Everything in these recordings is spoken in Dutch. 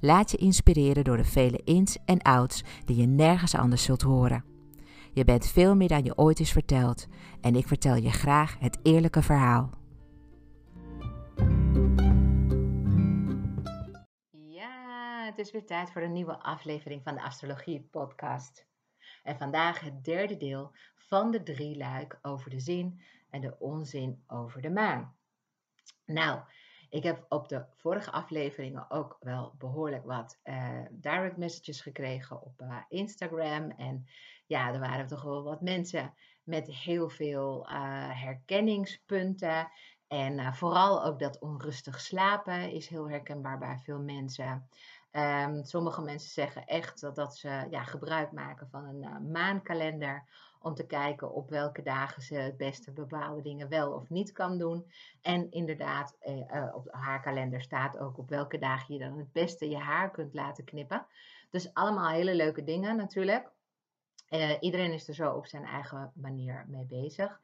Laat je inspireren door de vele ins en outs die je nergens anders zult horen. Je bent veel meer dan je ooit is verteld en ik vertel je graag het eerlijke verhaal. Ja, het is weer tijd voor een nieuwe aflevering van de Astrologie Podcast. En vandaag het derde deel van de drie luik over de zin en de onzin over de maan. Nou, ik heb op de vorige afleveringen ook wel behoorlijk wat uh, direct messages gekregen op uh, Instagram. En ja, er waren toch wel wat mensen met heel veel uh, herkenningspunten. En vooral ook dat onrustig slapen is heel herkenbaar bij veel mensen. Um, sommige mensen zeggen echt dat, dat ze ja, gebruik maken van een maankalender om te kijken op welke dagen ze het beste bepaalde dingen wel of niet kan doen. En inderdaad, eh, eh, op haar kalender staat ook op welke dagen je dan het beste je haar kunt laten knippen. Dus allemaal hele leuke dingen natuurlijk. Uh, iedereen is er zo op zijn eigen manier mee bezig.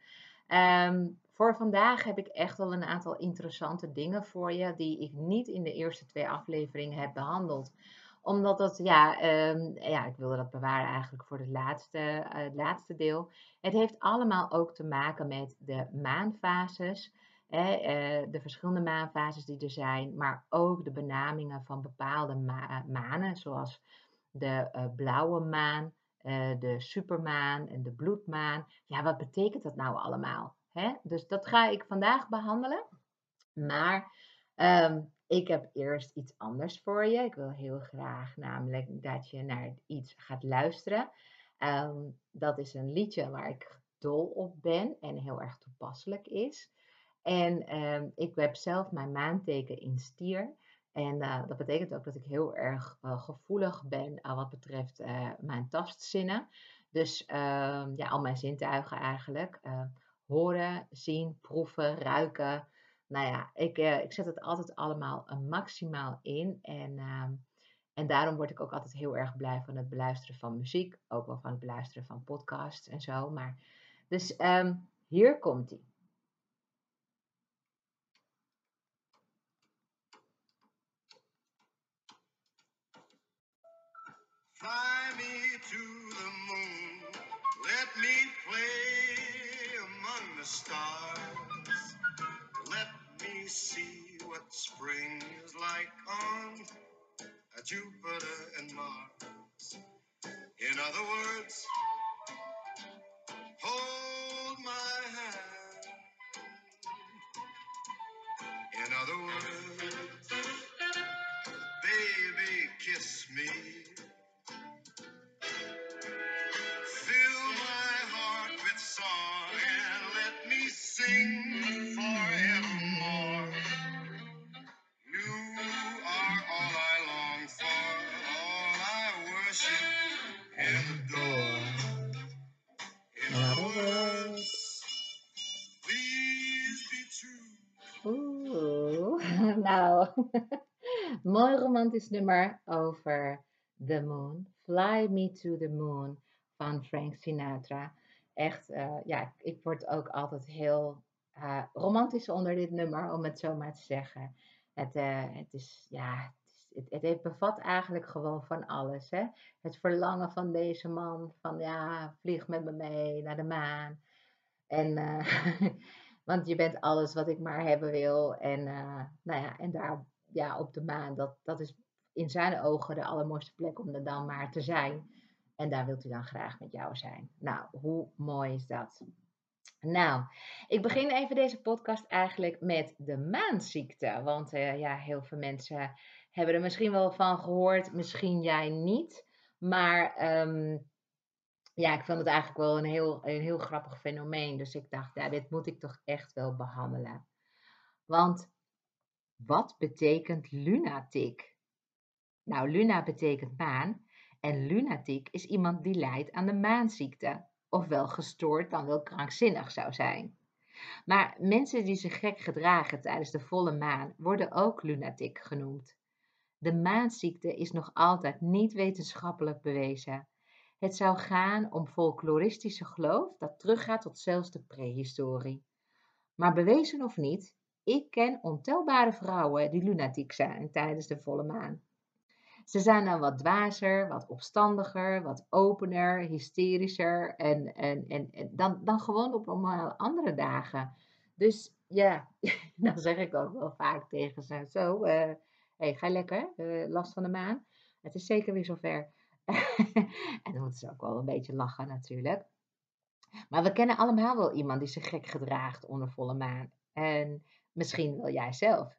Um, voor vandaag heb ik echt wel een aantal interessante dingen voor je die ik niet in de eerste twee afleveringen heb behandeld omdat dat, ja, um, ja, ik wilde dat bewaren eigenlijk voor het laatste, uh, het laatste deel. Het heeft allemaal ook te maken met de maanfases. Hè, uh, de verschillende maanfases die er zijn, maar ook de benamingen van bepaalde ma manen, zoals de blauwe maan, de supermaan en de bloedmaan. Ja, wat betekent dat nou allemaal? Hè? Dus dat ga ik vandaag behandelen. Maar um, ik heb eerst iets anders voor je. Ik wil heel graag namelijk dat je naar iets gaat luisteren. Um, dat is een liedje waar ik dol op ben en heel erg toepasselijk is. En um, ik heb zelf mijn maanteken in stier. En uh, dat betekent ook dat ik heel erg uh, gevoelig ben uh, wat betreft eh, mijn tastzinnen. Dus ehm, ja, al mijn zintuigen eigenlijk. horen, zien, proeven, ruiken, nou ja, ik, uh, ik zet het altijd allemaal uh, maximaal in. En, uh, en daarom word ik ook altijd heel erg blij van het beluisteren van muziek. Ook wel van het beluisteren van podcasts en zo. Maar, dus um, hier komt ie. Fly me to the moon, let me play among the stars. See what spring is like on Jupiter and Mars. In other words, hold my hand. In other words, baby, kiss me. Romantisch nummer over The Moon. Fly Me to the Moon van Frank Sinatra. Echt, uh, ja, ik word ook altijd heel uh, romantisch onder dit nummer, om het zo maar te zeggen. Het, uh, het is, ja, het, het, het, bevat eigenlijk gewoon van alles. Hè? Het verlangen van deze man, van ja, vlieg met me mee naar de maan. En, want je bent alles wat ik maar hebben wil. En, nou ja, en daar ja, op de maan, dat, dat is in zijn ogen de allermooiste plek om er dan maar te zijn. En daar wilt u dan graag met jou zijn. Nou, hoe mooi is dat? Nou, ik begin even deze podcast eigenlijk met de maanziekte. Want uh, ja, heel veel mensen hebben er misschien wel van gehoord, misschien jij niet. Maar um, ja, ik vond het eigenlijk wel een heel, een heel grappig fenomeen. Dus ik dacht, ja, dit moet ik toch echt wel behandelen. Want wat betekent lunatic? Nou, luna betekent maan. En lunatiek is iemand die lijdt aan de maanziekte, ofwel gestoord dan wel krankzinnig zou zijn. Maar mensen die zich gek gedragen tijdens de volle maan worden ook lunatiek genoemd. De maanziekte is nog altijd niet wetenschappelijk bewezen. Het zou gaan om folkloristische geloof dat teruggaat tot zelfs de prehistorie. Maar bewezen of niet, ik ken ontelbare vrouwen die lunatiek zijn tijdens de volle maan. Ze zijn dan wat dwazer, wat opstandiger, wat opener, hysterischer en, en, en, dan, dan gewoon op normale andere dagen. Dus ja, dan zeg ik ook wel vaak tegen ze: Zo, uh, hey, ga lekker, uh, last van de maan. Het is zeker weer zover. en dan moeten ze ook wel een beetje lachen, natuurlijk. Maar we kennen allemaal wel iemand die zich gek gedraagt onder volle maan. En misschien wel jij zelf.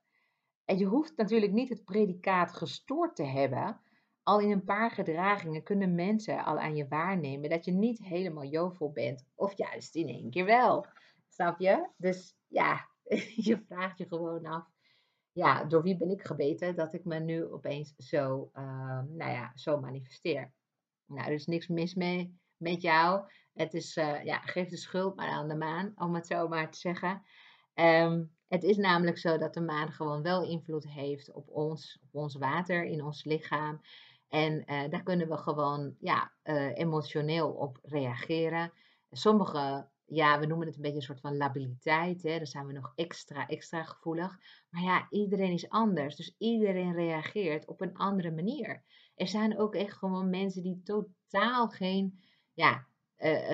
En je hoeft natuurlijk niet het predicaat gestoord te hebben. Al in een paar gedragingen kunnen mensen al aan je waarnemen dat je niet helemaal jovel bent. Of juist in één keer wel. Snap je? Dus ja, je vraagt je gewoon af. Ja, door wie ben ik gebeten dat ik me nu opeens zo, uh, nou ja, zo manifesteer? Nou, er is niks mis mee met jou. Het is, uh, ja, geef de schuld maar aan de maan, om het zo maar te zeggen. Um, het is namelijk zo dat de maan gewoon wel invloed heeft op ons, op ons water in ons lichaam. En uh, daar kunnen we gewoon ja, uh, emotioneel op reageren. Sommige, ja, we noemen het een beetje een soort van labiliteit. Hè? Dan zijn we nog extra, extra gevoelig. Maar ja, iedereen is anders. Dus iedereen reageert op een andere manier. Er zijn ook echt gewoon mensen die totaal geen ja,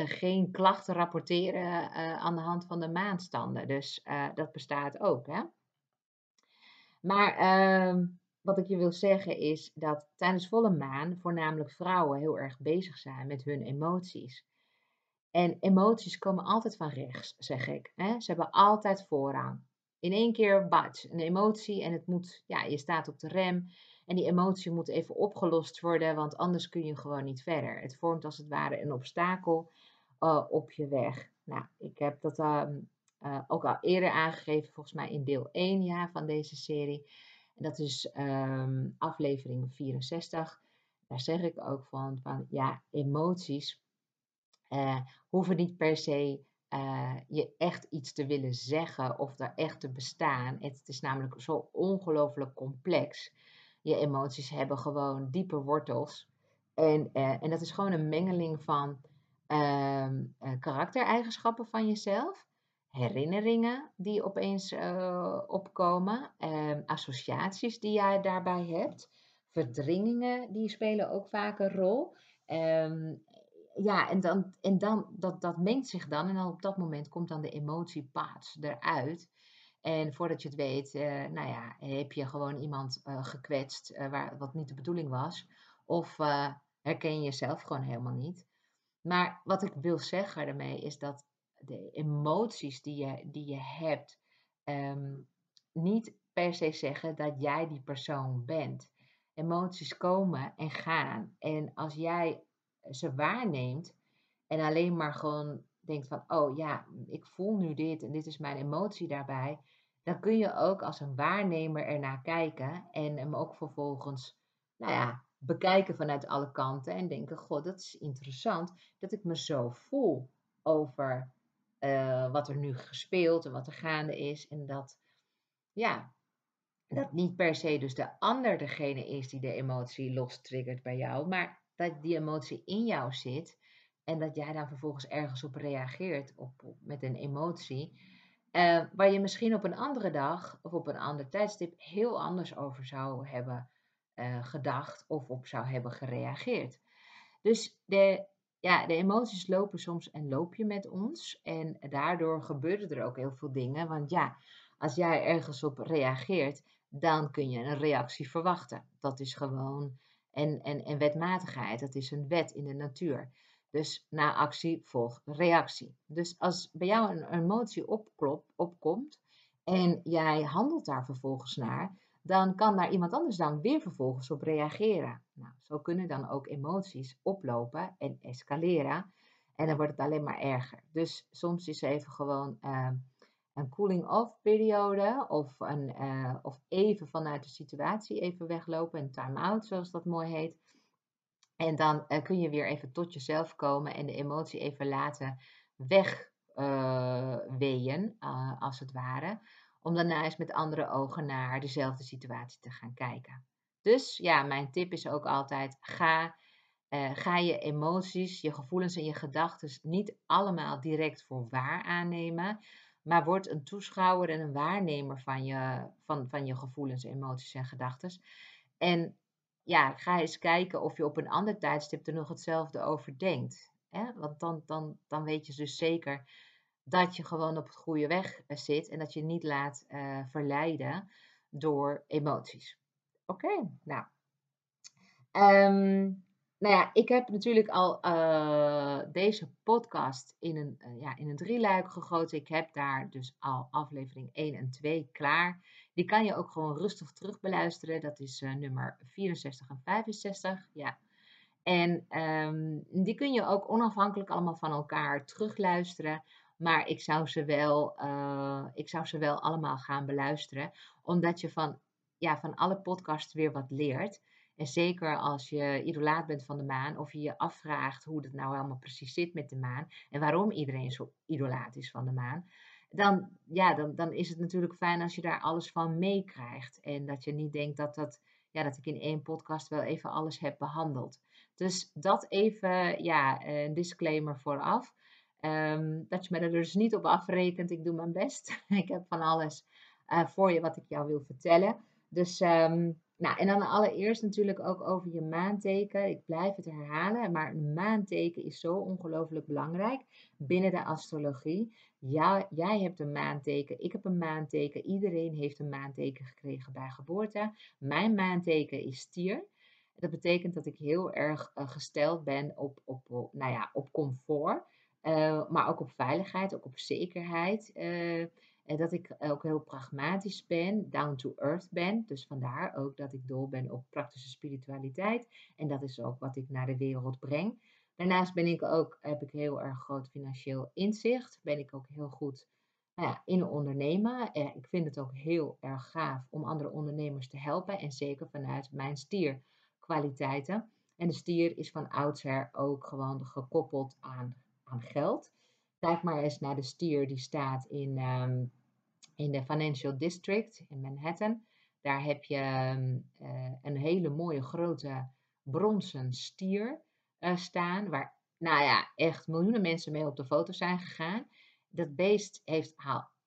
geen klachten rapporteren uh, aan de hand van de maanstanden. Dus dat bestaat ook. Hè? Maar ehm, wat ik je wil zeggen is dat tijdens volle maan voornamelijk vrouwen heel erg bezig zijn met hun emoties. En emoties komen altijd van rechts, zeg ik. Hè? Ze hebben altijd voorrang. In één keer, bad, een emotie en het moet, ja, je staat op de rem. En die emotie moet even opgelost worden, want anders kun je gewoon niet verder. Het vormt als het ware een obstakel uh, op je weg. Nou, ik heb dat um, uh, ook al eerder aangegeven, volgens mij in deel 1 ja, van deze serie. En dat is um, aflevering 64. Daar zeg ik ook van, van ja, emoties uh, hoeven niet per se je echt iets te willen zeggen of daar echt te bestaan. Het is namelijk zo ongelooflijk complex je emoties hebben gewoon diepe wortels. En, uh, en dat is gewoon een mengeling van uh, karaktereigenschappen van jezelf, herinneringen die opeens uh, opkomen, ehm, associaties die jij daarbij hebt, verdringingen die spelen ook vaak een rol. Ehm, ja, en, dan, en dan, dat, dat mengt zich dan en dan op dat moment komt dan de emotiepaats eruit. En voordat je het weet, uh, nou ja, heb je gewoon iemand uh, gekwetst uh, waar, wat niet de bedoeling was. Of herken je jezelf gewoon helemaal niet. Maar wat ik wil zeggen daarmee is dat de emoties die je, die je hebt, um, niet per se zeggen dat jij die persoon bent. Emoties komen en gaan. En als jij ze waarneemt en alleen maar gewoon denkt van, oh ja, ik voel nu dit en dit is mijn emotie daarbij, dan kun je ook als een waarnemer ernaar kijken en hem ook vervolgens, nou ja, bekijken vanuit alle kanten en denken, god, dat is interessant dat ik me zo voel over uh, wat er nu gespeeld en wat er gaande is en dat, ja, dat niet per se dus de ander degene is die de emotie los triggert bij jou, maar dat die emotie in jou zit en dat jij dan vervolgens ergens op reageert op, met een emotie, uh, waar je misschien op een andere dag of op een ander tijdstip heel anders over zou hebben uh, gedacht of op zou hebben gereageerd. Dus de, ja, de emoties lopen soms en loop je met ons en daardoor gebeuren er ook heel veel dingen, want ja, als jij ergens op reageert, dan kun je een reactie verwachten. Dat is gewoon en, en, en wetmatigheid, dat is een wet in de natuur. Dus na actie volgt reactie. Dus als bij jou een emotie opklop, opkomt en jij handelt daar vervolgens naar, dan kan daar iemand anders dan weer vervolgens op reageren. Nou, zo kunnen dan ook emoties oplopen en escaleren. En dan wordt het alleen maar erger. Dus soms is even gewoon uh, een cooling-off periode of, een, uh, of even vanuit de situatie even weglopen, een time-out zoals dat mooi heet. En dan uh, kun je weer even tot jezelf komen en de emotie even laten wegweeën, uh, als het ware. Om daarna eens met andere ogen naar dezelfde situatie te gaan kijken. Dus ja, mijn tip is ook altijd: ga, ga je emoties, je gevoelens en je gedachten niet allemaal direct voor waar aannemen maar word een toeschouwer en een waarnemer van je, van, van je gevoelens, emoties en gedachten. En ja, ga eens kijken of je op een ander tijdstip er nog hetzelfde over denkt. Hè? Want dan, dan, dan weet je dus zeker dat je gewoon op het goede weg eh, zit en dat je niet laat uh, verleiden door emoties. Oké, nou. Um, nou ja, ik heb natuurlijk al uh, deze podcast in een, uh, ja, in een drieluik gegoten. Ik heb daar dus al aflevering 1 en 2 klaar. Die kan je ook gewoon rustig terug beluisteren. Dat is uh, nummer 64 en 65. Ja. En um, die kun je ook onafhankelijk allemaal van elkaar terugluisteren. Maar ik zou ze wel, ik zou ze wel allemaal gaan beluisteren. Omdat je van, ja, van alle podcasts weer wat leert. En zeker als je idolaat bent van de maan of je je afvraagt hoe het nou helemaal precies zit met de maan en waarom iedereen zo idolaat is van de maan, dan, ja, dan, dan is het natuurlijk fijn als je daar alles van meekrijgt. En dat je niet denkt dat, dat, ja, dat ik in één podcast wel even alles heb behandeld. Dus dat even, ja, een disclaimer vooraf. Um, dat je me er dus niet op afrekent. Ik doe mijn best. ik heb van alles uh, voor je wat ik jou wil vertellen. Dus um, nou, en dan allereerst natuurlijk ook over je maanteken. Ik blijf het herhalen, maar een maanteken is zo ongelooflijk belangrijk binnen de astrologie. Ja, jij hebt een maanteken, ik heb een maanteken, iedereen heeft een maanteken gekregen bij geboorte. Mijn maanteken is stier. Dat betekent dat ik heel erg uh, gesteld ben op, op, nou ja, op comfort, uh, maar ook op veiligheid, ook op zekerheid. Uh, en dat ik ook heel pragmatisch ben, down to earth ben. Dus vandaar ook dat ik dol ben op praktische spiritualiteit. En dat is ook wat ik naar de wereld breng. Daarnaast ben ik ook, heb ik heel erg groot financieel inzicht. Ben ik ook heel goed nou ja, in ondernemen. Eh, ik vind het ook heel erg gaaf om andere ondernemers te helpen. En zeker vanuit mijn stierkwaliteiten. En de stier is van oudsher ook gewoon gekoppeld aan, aan geld. Kijk maar eens naar de stier die staat in um, in de Financial District in Manhattan. Daar heb je uh, een hele mooie grote bronzen stier uh, staan, waar nou ja, echt miljoenen mensen mee op de foto zijn gegaan. Dat beest heeft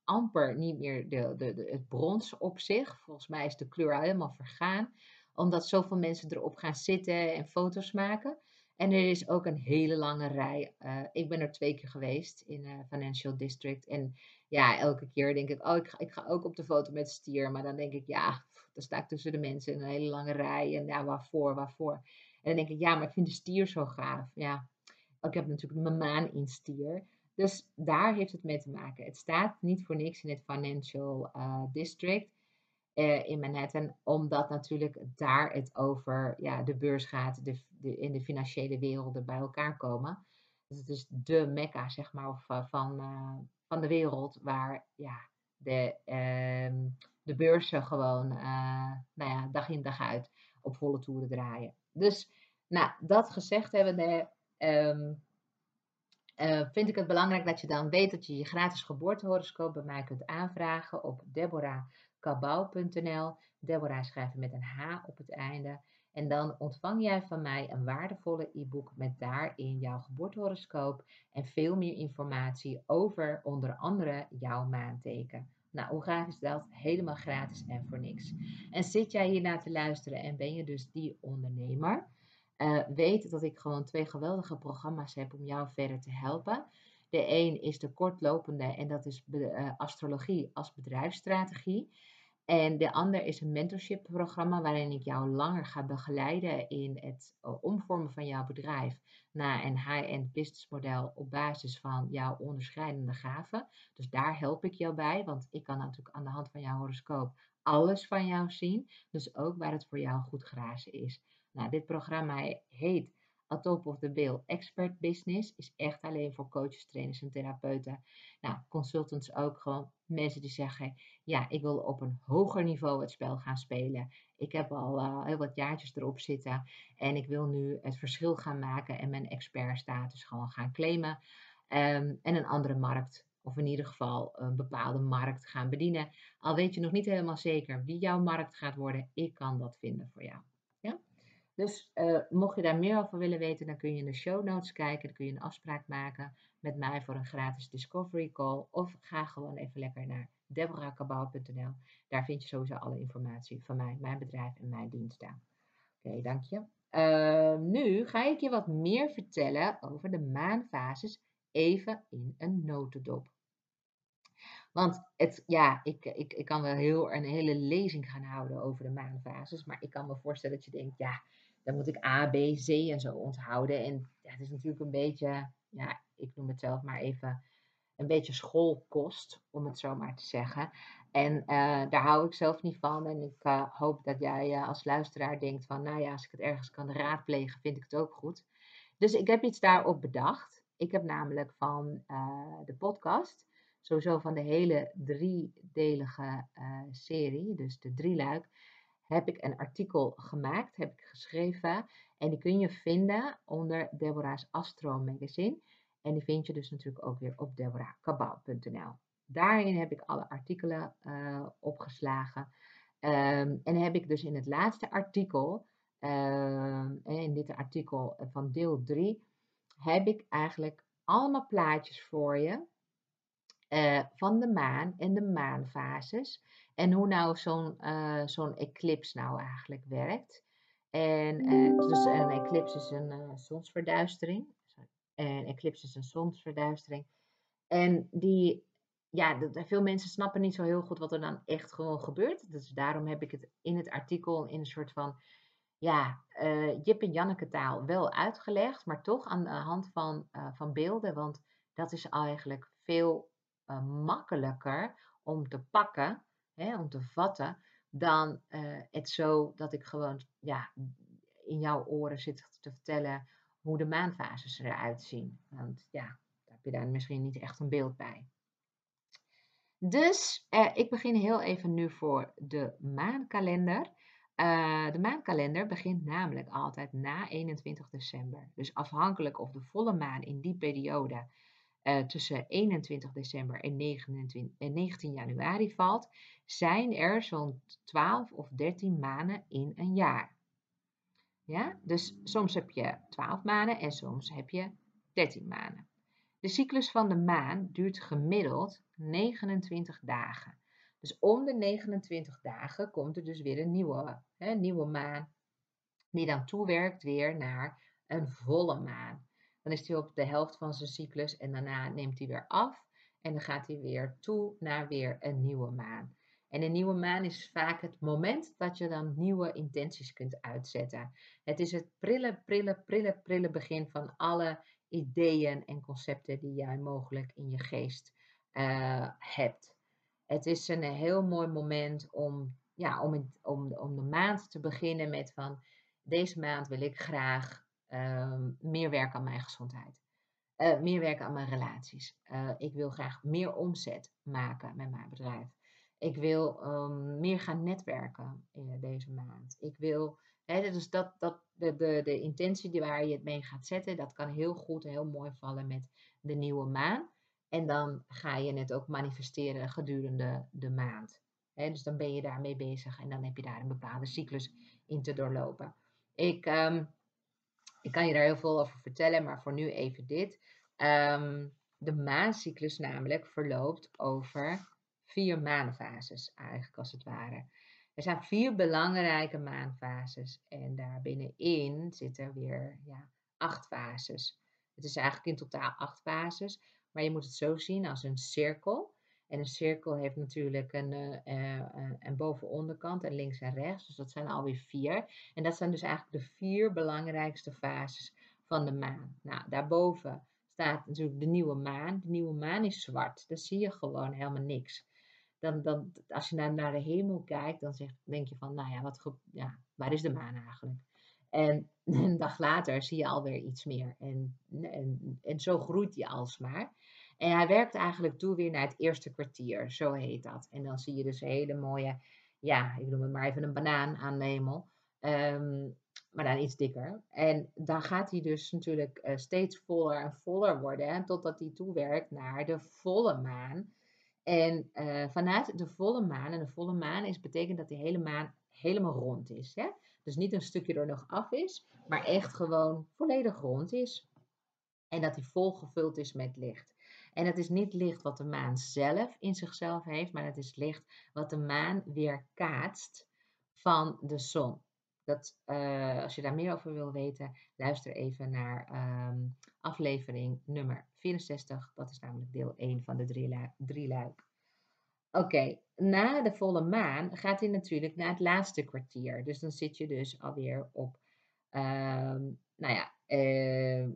amper niet meer de, de, de, het brons op zich. Volgens mij is de kleur helemaal vergaan, omdat zoveel mensen erop gaan zitten en foto's maken. En er is ook een hele lange rij. Uh, ik ben er twee keer geweest in uh, Financial District. En ja, elke keer denk ik, oh, ik ga, ik ga ook op de foto met stier. Maar dan denk ik, ja, dan sta ik tussen de mensen in een hele lange rij. En ja, waarvoor, waarvoor? En dan denk ik, ja, maar ik vind de stier zo gaaf. Ja, ik heb natuurlijk mijn maan in stier. Dus daar heeft het mee te maken. Het staat niet voor niks in het Financial uh, District uh, in Manhattan, omdat natuurlijk daar het over ja, de beurs gaat, de, in de financiële werelden bij elkaar komen. Dus het is de mekka, zeg maar, uh, van, uh, van de wereld waar ja, de, uh, de beurzen gewoon nou ja, dag in dag uit op volle toeren draaien. Dus nou, dat gezegd hebbende, um, vind ik het belangrijk dat je dan weet dat je je gratis geboortehoroscoop bij mij kunt aanvragen op Deborah deborahkabau.nl. Deborah schrijven met een H op het einde. En dan ontvang jij van mij een waardevolle e-book met daarin jouw geboortehoroscoop en veel meer informatie over onder andere jouw maanteken. Nou, hoe gaaf is dat? Helemaal gratis en voor niks. En zit jij hiernaar te luisteren en ben je dus die ondernemer? Uh, weet dat ik gewoon twee geweldige programma's heb om jou verder te helpen. De een is de kortlopende en dat is uh, astrologie als bedrijfsstrategie. En de ander is een mentorship programma waarin ik jou langer ga begeleiden in het eh, omvormen van jouw bedrijf naar een high-end business model op basis van jouw onderscheidende gaven. Dus daar help ik jou bij, want ik kan natuurlijk aan de hand van jouw horoscoop alles van jou zien. Dus ook waar het voor jou goed grazen is. Nou, dit programma heet A Top of the Bill Expert Business. Is echt alleen voor coaches, trainers en therapeuten. Nou, consultants ook gewoon mensen die zeggen: Ja, ik wil op een hoger niveau het spel gaan spelen. Ik heb al uh, heel wat jaartjes erop zitten. En ik wil nu het verschil gaan maken en mijn expertstatus gewoon gaan claimen. Um, en een andere markt of in ieder geval een bepaalde markt gaan bedienen. Al weet je nog niet helemaal zeker wie jouw markt gaat worden, ik kan dat vinden voor jou. Dus uh, mocht je daar meer over willen weten, dan kun je in de show notes kijken. Dan kun je een afspraak maken met mij voor een gratis discovery call. Of ga gewoon even lekker naar deborahkabau.nl. Daar vind je sowieso alle informatie van mij, mijn bedrijf en mijn diensten. Oké, dank je. Uh, nu ga ik je wat meer vertellen over de maanfases even in een notendop. Want het, ja, ik, ik, ik kan wel heel, een hele lezing gaan houden over de maanfases. Maar ik kan me voorstellen dat je denkt, ja, dan moet ik A, B, C en zo onthouden. En ja, het is natuurlijk een beetje, ja, ik noem het zelf maar even, een beetje schoolkost, om het zo maar te zeggen. En uh, daar hou ik zelf niet van. En ik uh, hoop dat jij uh, als luisteraar denkt van, nou ja, als ik het ergens kan raadplegen, vind ik het ook goed. Dus ik heb iets daarop bedacht. Ik heb namelijk van de podcast, sowieso van de hele driedelige serie, dus de drieluik, heb ik een artikel gemaakt, heb ik geschreven. En die kun je vinden onder Deborah's Astro Magazine. En die vind je dus natuurlijk ook weer op deborahkabau.nl. Daarin heb ik alle artikelen uh, opgeslagen. Um, en heb ik dus in het laatste artikel, uh, in dit artikel van deel 3, heb ik eigenlijk allemaal plaatjes voor je uh, van de maan en de maanfases. En hoe nou zo'n uh, zo'n eclipse nou eigenlijk werkt. En dus een eclipse is een zonsverduistering. En eclipse is een zonsverduistering. En die, ja, veel mensen snappen niet zo heel goed wat er dan echt gewoon gebeurt. Dus daarom heb ik het in het artikel in een soort van, ja, uh, Jip en Janneke taal wel uitgelegd. Maar toch aan de hand van, uh, van beelden. Want dat is eigenlijk veel uh, makkelijker om te pakken, om te vatten. Dan het zo dat ik gewoon ja, in jouw oren zit te vertellen hoe de maanfases eruit zien. Want ja, daar heb je daar misschien niet echt een beeld bij. Dus eh, ik begin heel even nu voor de maankalender. Uh, de maankalender begint namelijk altijd na 21 december. Dus afhankelijk of de volle maan in die periode uh, tussen 21 december en 29, en 19 januari valt, zijn er zo'n 12 of 13 maanden in een jaar. Ja? Dus soms heb je 12 maanden en soms heb je 13 maanden. De cyclus van de maan duurt gemiddeld 29 dagen. Dus om de 29 dagen komt er dus weer een nieuwe, hè, nieuwe maan, die dan toewerkt weer naar een volle maan. Dan is hij op de helft van zijn cyclus en daarna neemt hij weer af en dan gaat hij weer toe naar weer een nieuwe maan. En een nieuwe maan is vaak het moment dat je dan nieuwe intenties kunt uitzetten. Het is het prille, prille, prille, prille begin van alle ideeën en concepten die jij mogelijk in je geest uh, hebt. Het is een heel mooi moment om, ja, om, om, om de maand te beginnen met van deze maand wil ik graag meer werken aan mijn gezondheid. Uh, meer werken aan mijn relaties. Uh, ik wil graag meer omzet maken met mijn bedrijf. Ik wil um, meer gaan netwerken in deze maand. Ik wil, hè, dus dat, dat, de, de, de intentie die waar je het mee gaat zetten, dat kan heel goed en heel mooi vallen met de nieuwe maan. En dan ga je het ook manifesteren gedurende de maand. dus dan ben je daarmee bezig en dan heb je daar een bepaalde cyclus in te doorlopen. Ik, ehm, ik kan je daar heel veel over vertellen, maar voor nu even dit. Ehm, de maancyclus namelijk verloopt over vier maanfases, eigenlijk als het ware. Er zijn vier belangrijke maanfases en daar binnenin zitten weer ja, acht fases. Het is eigenlijk in totaal acht fases, maar je moet het zo zien als een cirkel. En een cirkel heeft natuurlijk een, uh, uh, een boven-onderkant en links en rechts. Dus dat zijn alweer vier. En dat zijn dus eigenlijk de vier belangrijkste fases van de maan. Nou, daarboven staat natuurlijk de nieuwe maan. De nieuwe maan is zwart. Daar zie je gewoon helemaal niks. Dan, dan, als je naar, naar de hemel kijkt, dan zeg, denk je van, nou ja, wat, ja, waar is de maan eigenlijk? En een dag later zie je alweer iets meer. En, en, en zo groeit die alsmaar. En hij werkt eigenlijk toe weer naar het eerste kwartier, zo heet dat. En dan zie je dus hele mooie, ja, ik noem het maar even een banaan aan de hemel. Ehm, maar dan iets dikker. En dan gaat hij dus natuurlijk uh, steeds voller en voller worden, hè, totdat hij toewerkt naar de volle maan. En uh, vanuit de volle maan, en de volle maan is, betekent dat die hele maan helemaal rond is. Hè? Dus niet een stukje er nog af is, maar echt gewoon volledig rond is. En dat hij volgevuld is met licht. En het is niet licht wat de maan zelf in zichzelf heeft, maar het is licht wat de maan weer kaatst van de zon. Dat, uh, als je daar meer over wil weten, luister even naar um, aflevering nummer 64. Dat is namelijk deel 1 van de drie, luik. Oké, na de volle maan gaat hij natuurlijk naar het laatste kwartier. Dus dan zit je dus alweer op, um, nou ja, uh,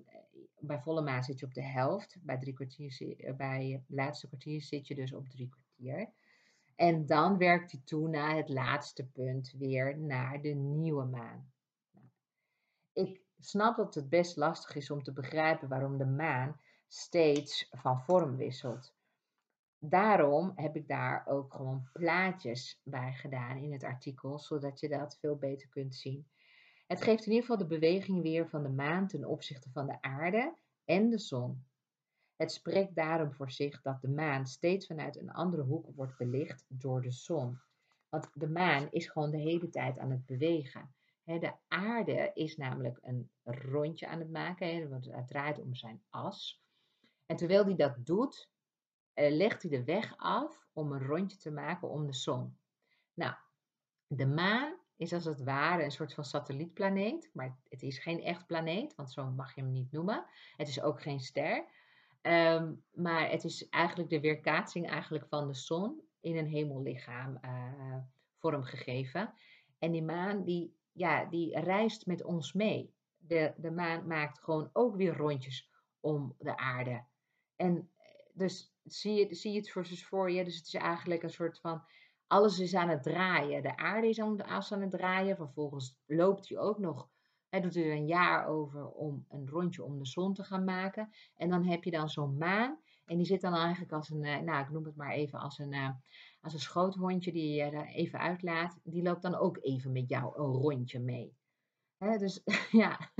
bij volle maan zit je op de helft. Bij, drie kwartier, eh, bij het laatste kwartier zit je dus op drie kwartier. En dan werkt hij toe naar het laatste punt weer naar de nieuwe maan. Nou, ik snap dat het best lastig is om te begrijpen waarom de maan steeds van vorm wisselt. Daarom heb ik daar ook gewoon plaatjes bij gedaan in het artikel, zodat je dat veel beter kunt zien. Het geeft in ieder geval de beweging weer van de maan ten opzichte van de aarde en de zon. Het spreekt daarom voor zich dat de maan steeds vanuit een andere hoek wordt belicht door de zon. Want de maan is gewoon de hele tijd aan het bewegen. De aarde is namelijk een rondje aan het maken, want het draait om zijn as. En terwijl hij dat doet, eh, legt hij de weg af om een rondje te maken om de zon. Nou, de maan is als het ware een soort van satellietplaneet, maar het is geen echt planeet, want zo mag je hem niet noemen. Het is ook geen ster, ehm, maar het is eigenlijk de weerkaatsing eigenlijk van de zon in een hemellichaam uh, vormgegeven. En die maan die, ja, die reist met ons mee. De, de maan maakt gewoon ook weer rondjes om de aarde. En eh, dus zie je, zie je het voor, dus voor je, dus het is eigenlijk een soort van alles is aan het draaien. De aarde is aan, aan het draaien. Vervolgens loopt hij ook nog. Hij doet er een jaar over om een rondje om de zon te gaan maken. En dan heb je dan zo'n maan. En die zit dan eigenlijk als een, eh, nou ik noem het maar even als een, uh, als een schoothondje die je er even uitlaat. Die loopt dan ook even met jou een rondje mee. dus, ja,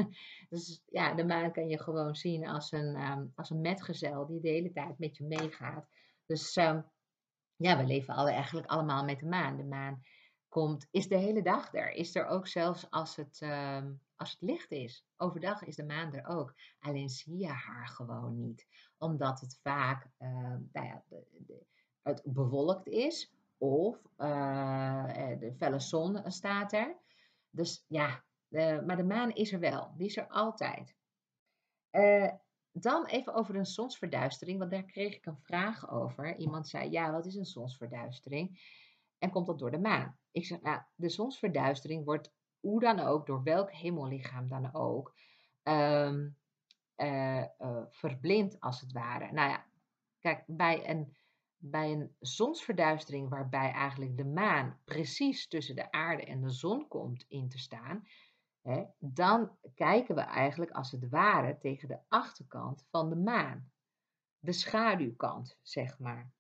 dus ja, de maan kan je gewoon zien als een, um, als een metgezel die de hele tijd met je meegaat. Dus um, ja, we leven alle, eigenlijk allemaal met de maan. De maan komt, is de hele dag er. Is er ook zelfs als het, uh, als het licht is. Overdag is de maan er ook. Alleen zie je haar gewoon niet. Omdat het vaak uh, nou ja, de, de, het bewolkt is. Of uh, de felle zon staat er. Dus ja, maar de maan is er wel. Die is er altijd. Dan even over een zonsverduistering, want daar kreeg ik een vraag over. Iemand zei, ja, wat is een zonsverduistering? En komt dat door de maan? Ik zeg, nou, de zonsverduistering wordt hoe dan ook, door welk hemellichaam dan ook, um, uh, uh, verblind als het ware. Nou ja, kijk, bij een, bij een zonsverduistering waarbij eigenlijk de maan precies tussen de aarde en de zon komt in te staan, dan kijken we eigenlijk als het ware tegen de achterkant van de maan. De schaduwkant, zeg maar.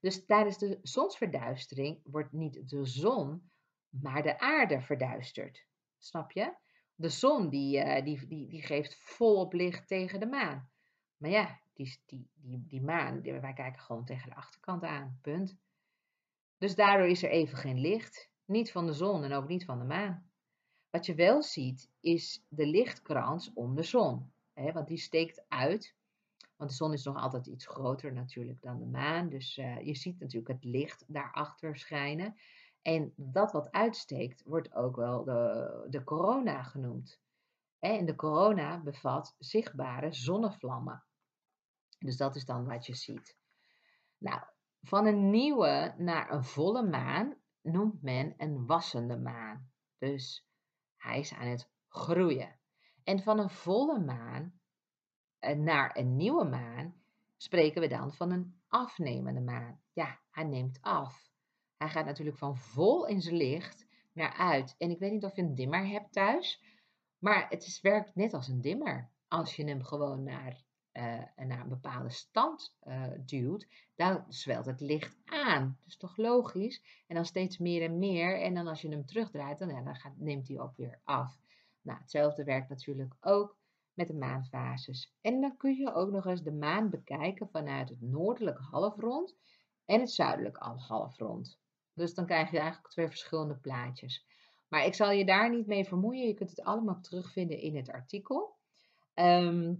Dus tijdens de zonsverduistering wordt niet de zon, maar de aarde verduisterd. Snap je? De zon die, uh, die, die, die geeft volop licht tegen de maan. Maar ja, die, die, die, die maan, wij kijken gewoon tegen de achterkant aan. Punt. Dus daardoor is er even geen licht. Niet van de zon en ook niet van de maan. Wat je wel ziet is de lichtkrans om de zon. Hè, want die steekt uit. Want de zon is nog altijd iets groter natuurlijk dan de maan. Dus uh, je ziet natuurlijk het licht daarachter schijnen. En dat wat uitsteekt wordt ook wel de, de corona genoemd. En de corona bevat zichtbare zonnevlammen. Dus dat is dan wat je ziet. Nou, van een nieuwe naar een volle maan noemt men een wassende maan. Dus hij is aan het groeien. En van een volle maan eh, naar een nieuwe maan spreken we dan van een afnemende maan. Ja, hij neemt af. Hij gaat natuurlijk van vol in zijn licht naar uit. En ik weet niet of je een dimmer hebt thuis, maar het is, werkt net als een dimmer. Als je hem gewoon naar, uh, naar een bepaalde stand uh, duwt, dan zwelt het licht aan. Dat is toch logisch? En dan steeds meer en meer. En dan als je hem terugdraait, dan, ja, dan neemt hij ook weer af. Nou, hetzelfde werkt natuurlijk ook met de maanfases. En dan kun je ook nog eens de maan bekijken vanuit het noordelijke halfrond en het zuidelijke halfrond. Dus dan krijg je eigenlijk twee verschillende plaatjes. Maar ik zal je daar niet mee vermoeien. Je kunt het allemaal terugvinden in het artikel. Ehm,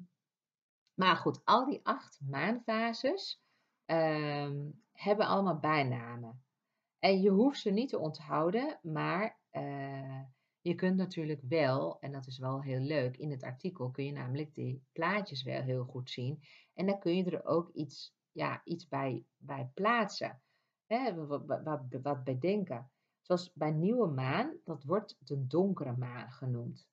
maar goed, al die acht maanfases ehm, hebben allemaal bijnamen. En je hoeft ze niet te onthouden, maar uh, je kunt natuurlijk wel, en dat is wel heel leuk, in het artikel kun je namelijk die plaatjes wel heel goed zien. En dan kun je er ook iets, ja, iets bij, bij plaatsen. Hè, wat, wat. Zoals bij nieuwe maan, dat wordt de donkere maan genoemd.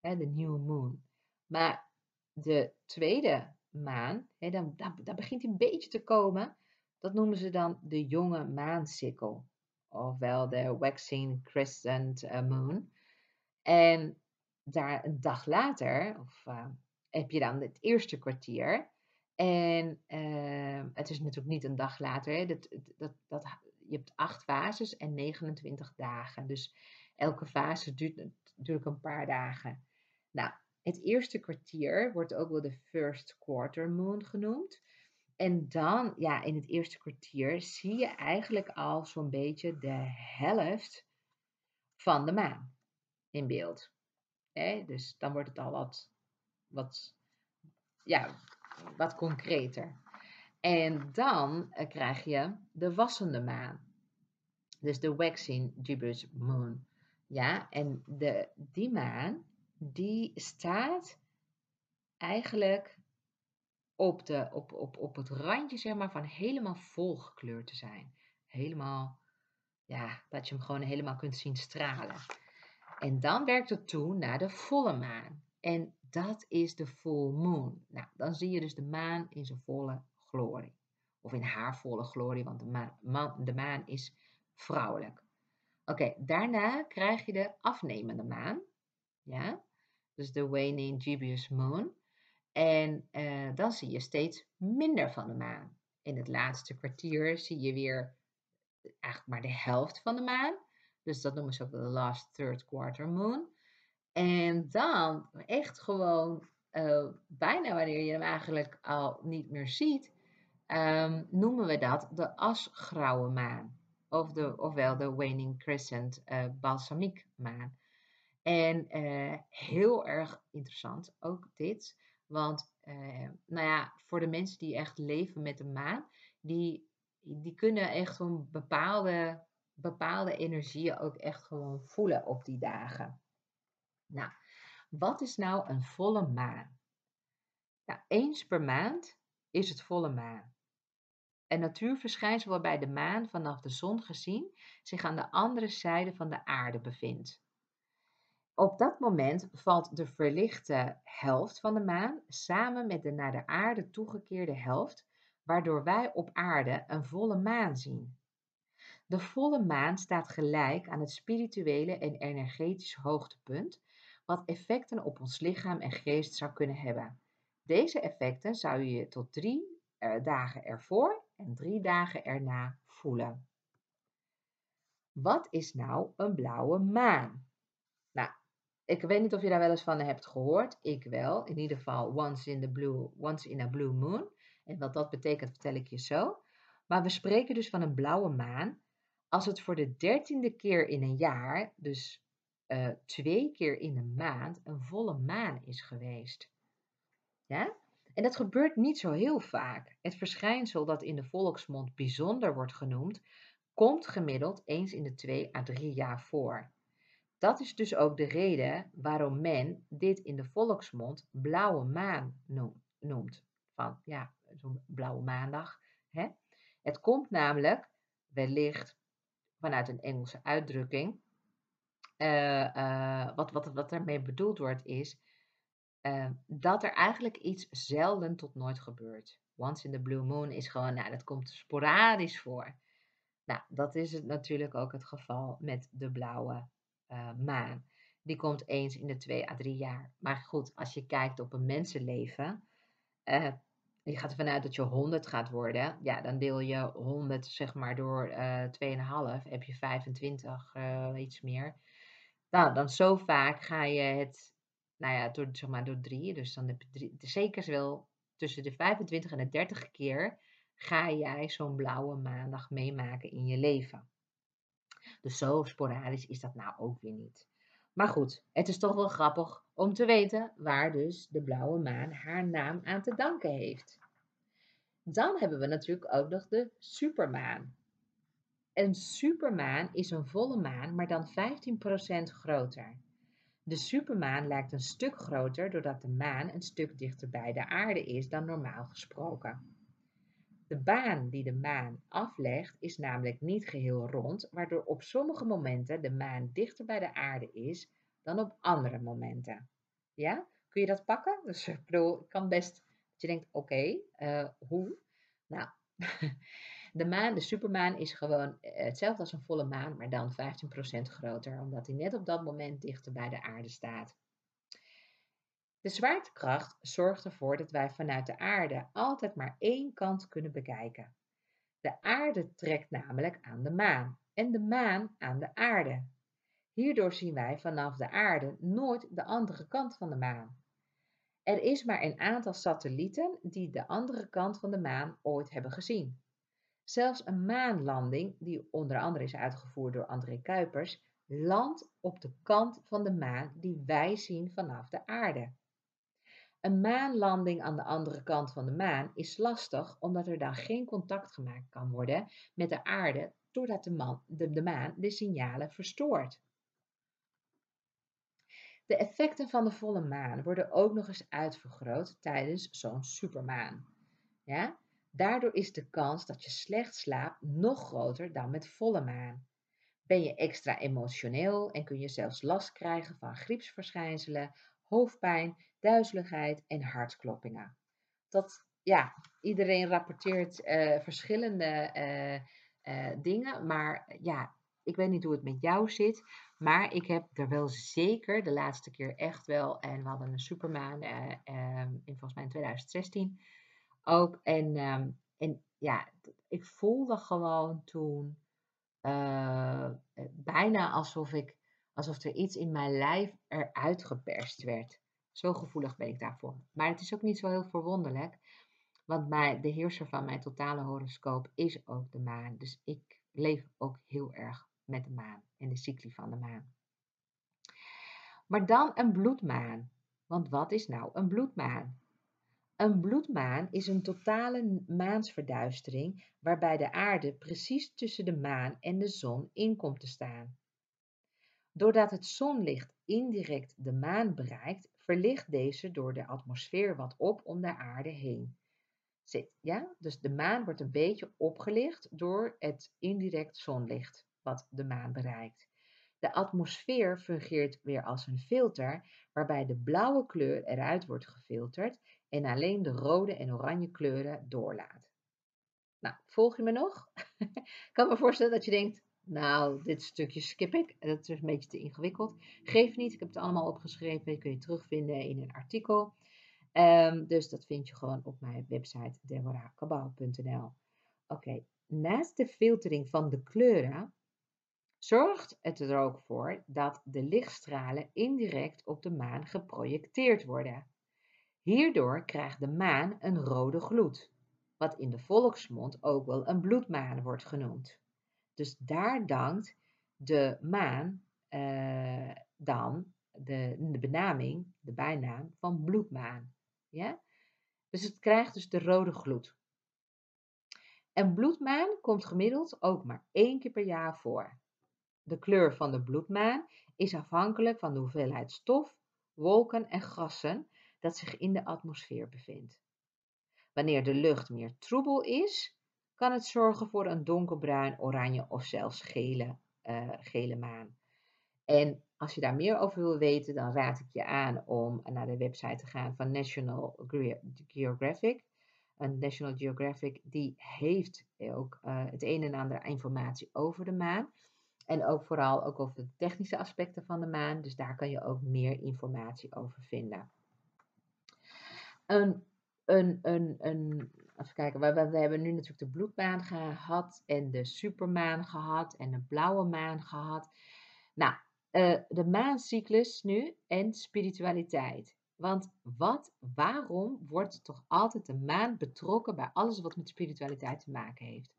Hè, de nieuwe moon. Maar de tweede maan, hè, dan, dan, begint hij een beetje te komen. Dat noemen ze dan de jonge maansikkel. Ofwel de waxing crescent eh, moon. En daar een dag later, of, uh, heb je dan het eerste kwartier. En uh, het is natuurlijk niet een dag later. Dat, dat, dat, je hebt acht fases en 29 dagen. Dus elke fase duurt natuurlijk een paar dagen. Nou, het eerste kwartier wordt ook wel de first quarter moon genoemd. En dan, ja, in het eerste kwartier zie je eigenlijk al zo'n beetje de helft van de maan in beeld. Dus dan wordt het al wat, wat, ja, wat concreter. En dan uh, krijg je de wassende maan. Dus de waxing gibbous moon. Ja, en de, die maan, die staat eigenlijk op, de, op, op, op het randje zeg maar, van helemaal volgekleurd te zijn. Helemaal, ja, dat je hem gewoon helemaal kunt zien stralen. En dan werkt het toe naar de volle maan. En dat is de full moon. Nou, dan zie je dus de maan in zijn volle glorie. Of in haar volle glorie, want de maan, de maan is vrouwelijk. Oké, daarna krijg je de afnemende maan. Ja, dus de waning gibbous moon. En uh, dan zie je steeds minder van de maan. In het laatste kwartier zie je weer eigenlijk maar de helft van de maan. Dus dat noemen ze ook de last third quarter moon. En dan echt gewoon uh, bijna wanneer je hem eigenlijk al niet meer ziet, um, noemen we dat de asgrauwe maan. Of de, ofwel de waning crescent uh, balsamiek maan. En uh, heel erg interessant ook dit. Want nou ja, voor de mensen die echt leven met de maan, die, die kunnen echt een bepaalde bepaalde energieën ook echt gewoon voelen op die dagen. Nou, wat is nou een volle maan? Nou, eens per maand is het volle maan. Een natuurverschijnsel waarbij de maan vanaf de zon gezien zich aan de andere zijde van de aarde bevindt. Op dat moment valt de verlichte helft van de maan samen met de naar de aarde toegekeerde helft, waardoor wij op aarde een volle maan zien. De volle maan staat gelijk aan het spirituele en energetische hoogtepunt, wat effecten op ons lichaam en geest zou kunnen hebben. Deze effecten zou je tot drie eh, dagen ervoor en drie dagen erna voelen. Wat is nou een blauwe maan? Ik weet niet of je daar wel eens van hebt gehoord. Ik wel. In ieder geval once in, the blue, once in a blue moon. En wat dat betekent vertel ik je zo. Maar we spreken dus van een blauwe maan als het voor de dertiende keer in een jaar, dus uh, twee keer in een maand, een volle maan is geweest. Ja? En dat gebeurt niet zo heel vaak. Het verschijnsel dat in de volksmond bijzonder wordt genoemd, komt gemiddeld eens in de twee à drie jaar voor. Dat is dus ook de reden waarom men dit in de volksmond blauwe maan noemt. Van ja, zo'n blauwe maandag. Hè? Het komt namelijk wellicht vanuit een Engelse uitdrukking. Uh, uh, wat, wat, wat daarmee bedoeld wordt is uh, dat er eigenlijk iets zelden tot nooit gebeurt. Once in the blue moon is gewoon, nou, dat komt sporadisch voor. Nou, dat is het natuurlijk ook het geval met de blauwe maan. Die komt eens in de twee à drie jaar. Maar goed, als je kijkt op een mensenleven, je gaat ervan uit dat je 100 gaat worden. Ja, dan deel je 100 zeg maar door uh, eh, 2,5. Heb je 25, uh, eh, iets meer. Nou, dan zo vaak ga je het, nou ja, door, zeg maar door drie. Dus dan heb je zeker wel tussen de 25 en de 30 keer ga jij zo'n blauwe maandag meemaken in je leven. Dus zo sporadisch is dat nou ook weer niet. Maar goed, het is toch wel grappig om te weten waar dus de blauwe maan haar naam aan te danken heeft. Dan hebben we natuurlijk ook nog de supermaan. Een supermaan is een volle maan, maar dan 15% groter. De supermaan lijkt een stuk groter doordat de maan een stuk dichter bij de aarde is dan normaal gesproken. De baan die de maan aflegt is namelijk niet geheel rond, waardoor op sommige momenten de maan dichter bij de aarde is dan op andere momenten. Ja? Kun je dat pakken? Dus ik bedoel, ik kan best dat je denkt, oké, eh, hoe? Nou, de maan, de supermaan, is gewoon eh, hetzelfde als een volle maan, maar dan 15% groter, omdat hij net op dat moment dichter bij de aarde staat. De zwaartekracht zorgt ervoor dat wij vanuit de aarde altijd maar één kant kunnen bekijken. De aarde trekt namelijk aan de maan en de maan aan de aarde. Hierdoor zien wij vanaf de aarde nooit de andere kant van de maan. Er is maar een aantal satellieten die de andere kant van de maan ooit hebben gezien. Zelfs een maanlanding, die onder andere is uitgevoerd door André Kuipers, landt op de kant van de maan die wij zien vanaf de aarde. Een maanlanding aan de andere kant van de maan is lastig omdat er dan geen contact gemaakt kan worden met de aarde doordat de, man, de, maan de signalen verstoort. De effecten van de volle maan worden ook nog eens uitvergroot tijdens zo'n supermaan. Ja? Daardoor is de kans dat je slecht slaapt nog groter dan met volle maan. Ben je extra emotioneel en kun je zelfs last krijgen van griepsverschijnselen, hoofdpijn, duizeligheid en hartkloppingen. Dat, ja, iedereen rapporteert uh, verschillende uh, uh, dingen, maar ja, ik weet niet hoe het met jou zit, maar ik heb er wel zeker de laatste keer echt wel, en we hadden een supermaan uh, in volgens mij in 2016 ook. En, uh, en ja, ik voelde gewoon toen bijna alsof, ik, alsof er iets in mijn lijf eruit geperst werd. Zo gevoelig ben ik daarvoor. Maar het is ook niet zo heel verwonderlijk, want mijn, de heerser van mijn totale horoscoop is ook de maan. Dus ik leef ook heel erg met de maan en de cycli van de maan. Maar dan een bloedmaan. Want wat is nou een bloedmaan? Een bloedmaan is een totale maansverduistering waarbij de aarde precies tussen de maan en de zon in komt te staan. Doordat het zonlicht indirect de maan bereikt, verlicht deze door de atmosfeer wat op om de aarde heen. Ja? Dus de maan wordt een beetje opgelicht door het indirect zonlicht wat de maan bereikt. De atmosfeer fungeert weer als een filter waarbij de blauwe kleur eruit wordt gefilterd en alleen de rode en oranje kleuren doorlaat. Nou, volg je me nog? ik kan me voorstellen dat je denkt, nou, dit stukje skip ik. Dat is een beetje te ingewikkeld. Geef niet, ik heb het allemaal opgeschreven. kun je terugvinden in een artikel. Um, dus dat vind je gewoon op mijn website deborahkabau.nl. Oké, naast de filtering van de kleuren zorgt het er ook voor dat de lichtstralen indirect op de maan geprojecteerd worden. Hierdoor krijgt de maan een rode gloed, wat in de volksmond ook wel een bloedmaan wordt genoemd. Dus daar dankt de maan uh, dan de, de benaming, de bijnaam van bloedmaan. Ja? Dus het krijgt dus de rode gloed. En bloedmaan komt gemiddeld ook maar één keer per jaar voor. De kleur van de bloedmaan is afhankelijk van de hoeveelheid stof, wolken en gassen dat zich in de atmosfeer bevindt. Wanneer de lucht meer troebel is, kan het zorgen voor een donkerbruin, oranje of zelfs gele, uh, gele maan. En als je daar meer over wil weten, dan raad ik je aan om naar de website te gaan van National Geographic. En National Geographic die heeft ook uh, het een en ander informatie over de maan. En ook vooral ook over de technische aspecten van de maan. Dus daar kan je ook meer informatie over vinden. Een, een, een, een, even kijken, we, we hebben nu natuurlijk de bloedmaan gehad en de supermaan gehad en de blauwe maan gehad. Nou, uh, de maancyclus nu en spiritualiteit. Want wat, waarom wordt toch altijd de maan betrokken bij alles wat met spiritualiteit te maken heeft?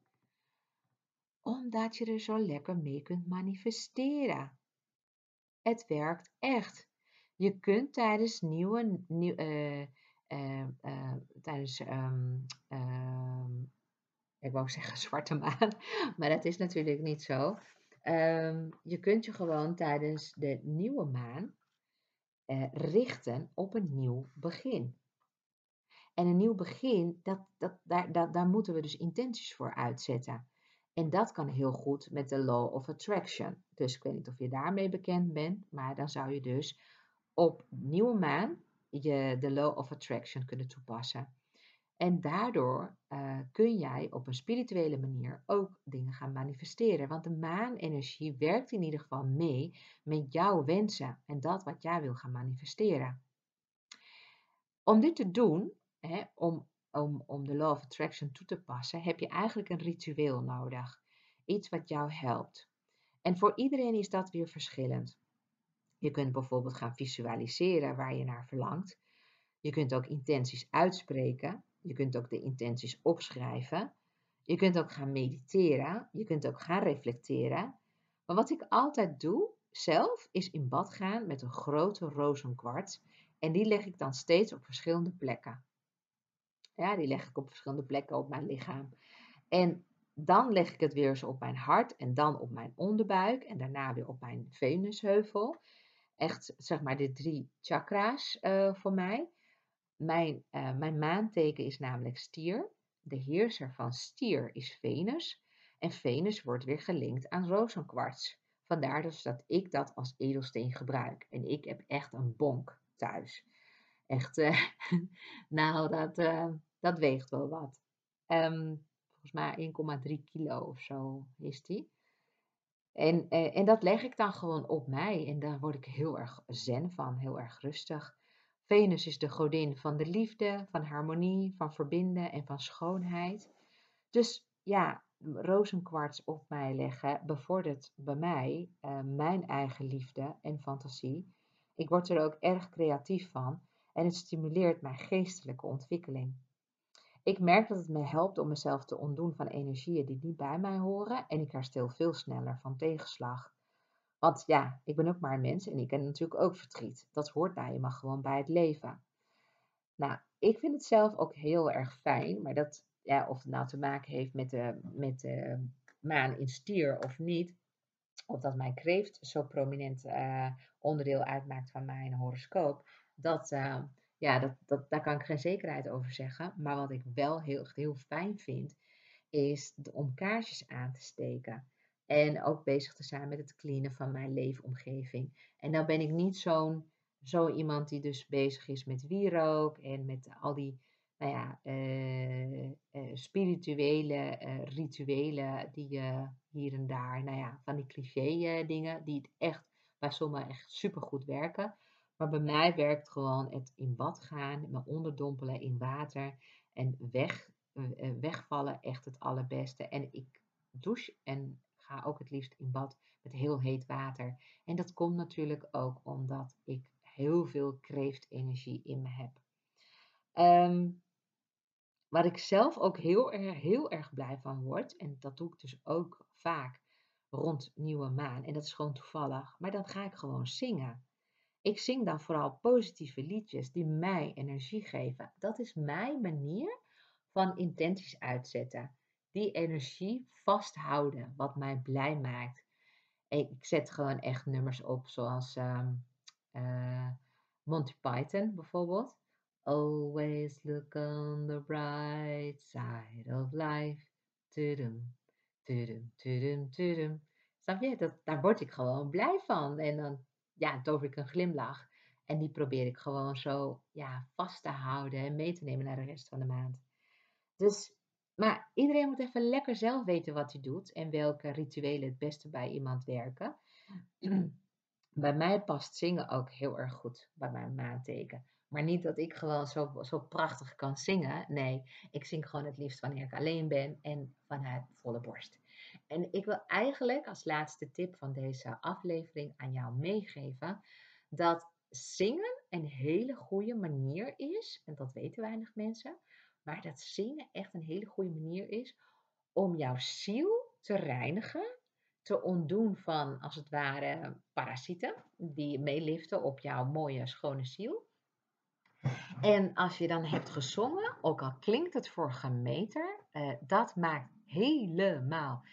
Omdat je er zo lekker mee kunt manifesteren. Het werkt echt. Je kunt tijdens nieuwe, nieuw, uh, uh, tijdens, um, ik wou zeggen zwarte maan, maar dat is natuurlijk niet zo. Um, je kunt je gewoon tijdens de nieuwe maan uh, richten op een nieuw begin. En een nieuw begin, dat, dat, daar, dat, daar moeten we dus intenties voor uitzetten. En dat kan heel goed met de Law of Attraction. Dus ik weet niet of je daarmee bekend bent, maar dan zou je dus op nieuwe maan je de Law of Attraction kunnen toepassen. En daardoor uh, kun jij op een spirituele manier ook dingen gaan manifesteren. Want de maanenergie werkt in ieder geval mee met jouw wensen en dat wat jij wil gaan manifesteren. Om dit te doen, hè, om, om, om de Law of Attraction toe te passen, heb je eigenlijk een ritueel nodig. Iets wat jou helpt. En voor iedereen is dat weer verschillend. Je kunt bijvoorbeeld gaan visualiseren waar je naar verlangt. Je kunt ook intenties uitspreken je kunt ook de intenties opschrijven. Je kunt ook gaan mediteren. Je kunt ook gaan reflecteren. Maar wat ik altijd doe zelf is in bad gaan met een grote rozenkwarts. En die leg ik dan steeds op verschillende plekken. Ja, die leg ik op verschillende plekken op mijn lichaam. En dan leg ik het weer eens op mijn hart en dan op mijn onderbuik en daarna weer op mijn venusheuvel. Echt, zeg maar, de drie chakra's uh, voor mij. Mijn, uh, mijn maanteken is namelijk stier. De heerser van stier is Venus. En Venus wordt weer gelinkt aan rozenkwarts. Vandaar dus dat ik dat als edelsteen gebruik. En ik heb echt een bonk thuis. Echt, uh, nou, dat, dat weegt wel wat. Um, volgens mij 1,3 kilo of zo is die. En, en dat leg ik dan gewoon op mij. En daar word ik heel erg zen van, heel erg rustig. Venus is de godin van de liefde, van harmonie, van verbinden en van schoonheid. Dus ja, rozenkwarts op mij leggen bevordert bij mij uh, mijn eigen liefde en fantasie. Ik word er ook erg creatief van en het stimuleert mijn geestelijke ontwikkeling. Ik merk dat het me helpt om mezelf te ontdoen van energieën die niet bij mij horen en ik herstel veel sneller van tegenslag. Want ja, ik ben ook maar een mens en ik ken natuurlijk ook verdriet. Dat hoort nou eenmaal gewoon bij het leven. Nou, ik vind het zelf ook heel erg fijn, maar dat, ja, of het nou te maken heeft met de, met de maan in stier of niet, of dat mijn kreeft zo prominent uh, onderdeel uitmaakt van mijn horoscoop, dat, uh, ja, dat, dat, daar kan ik geen zekerheid over zeggen. Maar wat ik wel heel, heel fijn vind, is om kaarsjes aan te steken. En ook bezig te zijn met het cleanen van mijn leefomgeving. En dan ben ik niet zo'n zo iemand die dus bezig is met wierook en met al die nou ja, uh, uh, spirituele uh, rituelen die je hier en daar, nou ja, van die cliché dingen, die het echt bij sommigen echt supergoed werken. Maar bij mij werkt gewoon het in bad gaan, me onderdompelen in water en weg, wegvallen echt het allerbeste. En ik douche en ga ook het liefst in bad met heel heet water. En dat komt natuurlijk ook omdat ik heel veel kreeftenergie in me heb. Um, waar ik zelf ook heel erg, heel erg blij van word, en dat doe ik dus ook vaak rond nieuwe maan. En dat is gewoon toevallig. Maar dan ga ik gewoon zingen. Ik zing dan vooral positieve liedjes die mij energie geven. Dat is mijn manier van intenties uitzetten. Die energie vasthouden, wat mij blij maakt. Ik zet gewoon echt nummers op, zoals uh, Monty Python bijvoorbeeld. Always look on the bright side of life. Tudum, tudum, tudum, tudum. Snap je? Dat, daar word ik gewoon blij van. En dan ja, tover ik een glimlach. En die probeer ik gewoon zo ja, vast te houden en mee te nemen naar de rest van de maand. Dus, maar iedereen moet even lekker zelf weten wat hij doet en welke rituelen het beste bij iemand werken. bij mij past zingen ook heel erg goed bij mijn maanteken. Maar niet dat ik gewoon zo, zo prachtig kan zingen. Nee, ik zing gewoon het liefst wanneer ik alleen ben en vanuit volle borst. En ik wil eigenlijk als laatste tip van deze aflevering aan jou meegeven dat zingen een hele goede manier is, en dat weten weinig mensen, maar dat zingen echt een hele goede manier is om jouw ziel te reinigen, te ontdoen van als het ware parasieten die meeliften op jouw mooie schone ziel. En als je dan hebt gezongen, ook al klinkt het voor gemeter, uh, dat maakt helemaal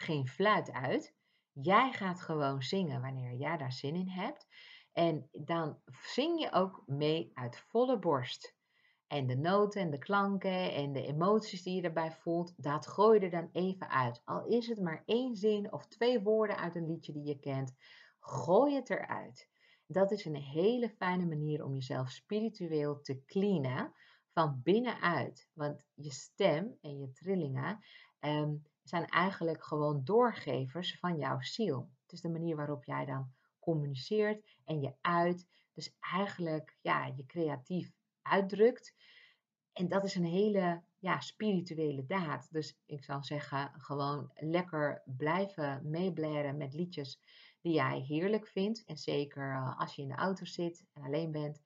geen fluit uit. Jij gaat gewoon zingen wanneer jij daar zin in hebt. En dan zing je ook mee uit volle borst. En de noten en de klanken en de emoties die je erbij voelt, dat gooi je er dan even uit. Al is het maar één zin of twee woorden uit een liedje die je kent, gooi het eruit. Dat is een hele fijne manier om jezelf spiritueel te cleanen van binnenuit. Want je stem en je trillingen ehm, zijn eigenlijk gewoon doorgevers van jouw ziel. Het is de manier waarop jij dan communiceert en je uit. Dus eigenlijk ja, je creatief uitdrukt. En dat is een hele ja, spirituele daad. Dus ik zou zeggen, gewoon lekker blijven meeblaren met liedjes die jij heerlijk vindt. En zeker eh, als je in de auto zit en alleen bent.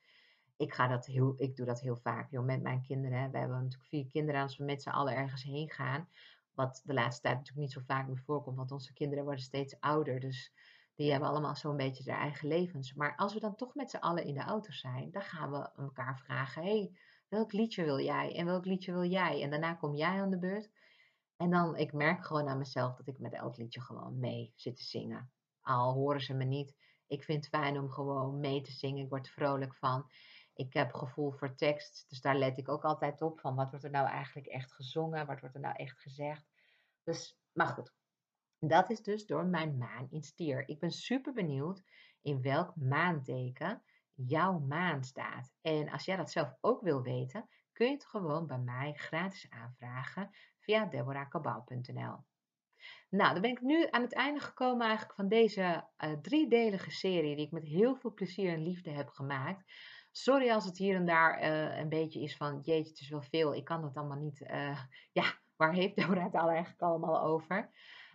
Ik, ga dat heel, ik doe dat heel vaak joh, met mijn kinderen. We hebben natuurlijk vier kinderen als we met z'n allen ergens heen gaan. Wat de laatste tijd natuurlijk niet zo vaak meer voorkomt, want onze kinderen worden steeds ouder. Dus die hebben allemaal zo'n beetje their eigen levens. Maar als we dan toch met z'n allen in de auto zijn, dan gaan we elkaar vragen: hey, welk liedje wil jij? En welk liedje wil jij? En daarna kom jij aan de beurt. En dan, ik merk gewoon aan mezelf dat ik met elk liedje gewoon mee zit te zingen. Al horen ze me niet. Ik vind het fijn om gewoon mee te zingen. Ik word vrolijk van. Ik heb gevoel voor tekst, dus daar let ik ook altijd op van wat wordt er nou eigenlijk echt gezongen, wat wordt er nou echt gezegd. Dus, maar goed, dat is dus door mijn maan in stier. Ik ben super benieuwd in welk maanteken jouw maan staat. En als jij dat zelf ook wil weten, kun je het gewoon bij mij gratis aanvragen via deborahkabau.nl. Nou, dan ben ik nu aan het einde gekomen eigenlijk van deze uh, driedelige serie die ik met heel veel plezier en liefde heb gemaakt. Sorry als het hier en daar uh, een beetje is van, jeetje, het is wel veel. Ik kan dat allemaal niet. Uh, ja, waar heeft Deborah het al eigenlijk allemaal over?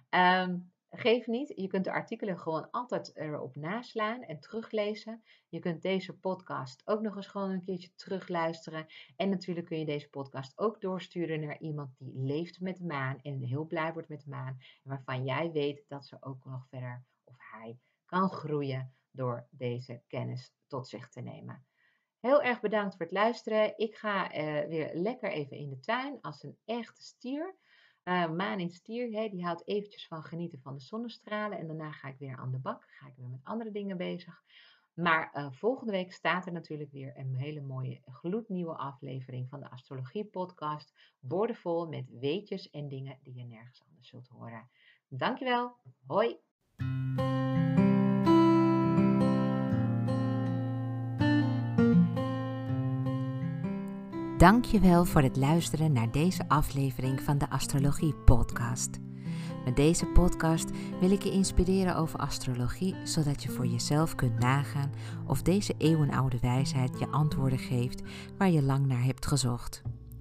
Um, geef niet, je kunt de artikelen gewoon altijd erop naslaan en teruglezen. Je kunt deze podcast ook nog eens gewoon een keertje terugluisteren. En natuurlijk kun je deze podcast ook doorsturen naar iemand die leeft met de maan en heel blij wordt met de maan. En waarvan jij weet dat ze ook nog verder of hij kan groeien door deze kennis tot zich te nemen. Heel erg bedankt voor het luisteren. Ik ga uh, weer lekker even in de tuin als een echte stier. Uh, maan in stier, die houdt eventjes van genieten van de zonnestralen. En daarna ga ik weer aan de bak. Ga ik weer met andere dingen bezig. Maar uh, volgende week staat er natuurlijk weer een hele mooie gloednieuwe aflevering van de Astrologie Podcast. Boordevol met weetjes en dingen die je nergens anders zult horen. Dankjewel. Hoi. Dankjewel voor het luisteren naar deze aflevering van de Astrologie Podcast. Met deze podcast wil ik je inspireren over astrologie, zodat je voor jezelf kunt nagaan of deze eeuwenoude wijsheid je antwoorden geeft waar je lang naar hebt gezocht.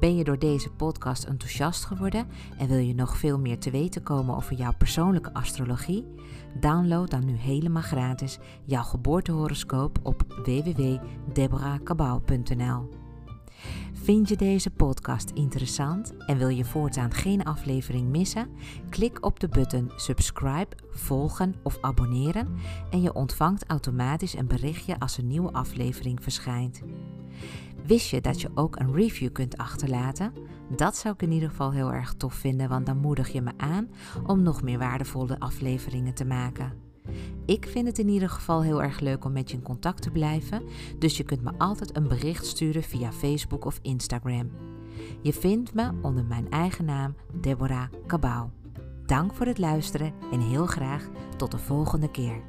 Ben je door deze podcast enthousiast geworden en wil je nog veel meer te weten komen over jouw persoonlijke astrologie? Download dan nu helemaal gratis jouw geboortehoroscoop op www.deborahkabau.nl. Vind je deze podcast interessant en wil je voortaan geen aflevering missen? Klik op de button subscribe, volgen of abonneren en je ontvangt automatisch een berichtje als een nieuwe aflevering verschijnt. Wist je dat je ook een review kunt achterlaten? Dat zou ik in ieder geval heel erg tof vinden, want dan moedig je me aan om nog meer waardevolle afleveringen te maken. Ik vind het in ieder geval heel erg leuk om met je in contact te blijven, dus je kunt me altijd een bericht sturen via Facebook of Instagram. Je vindt me onder mijn eigen naam Deborah Cabau. Dank voor het luisteren en heel graag tot de volgende keer.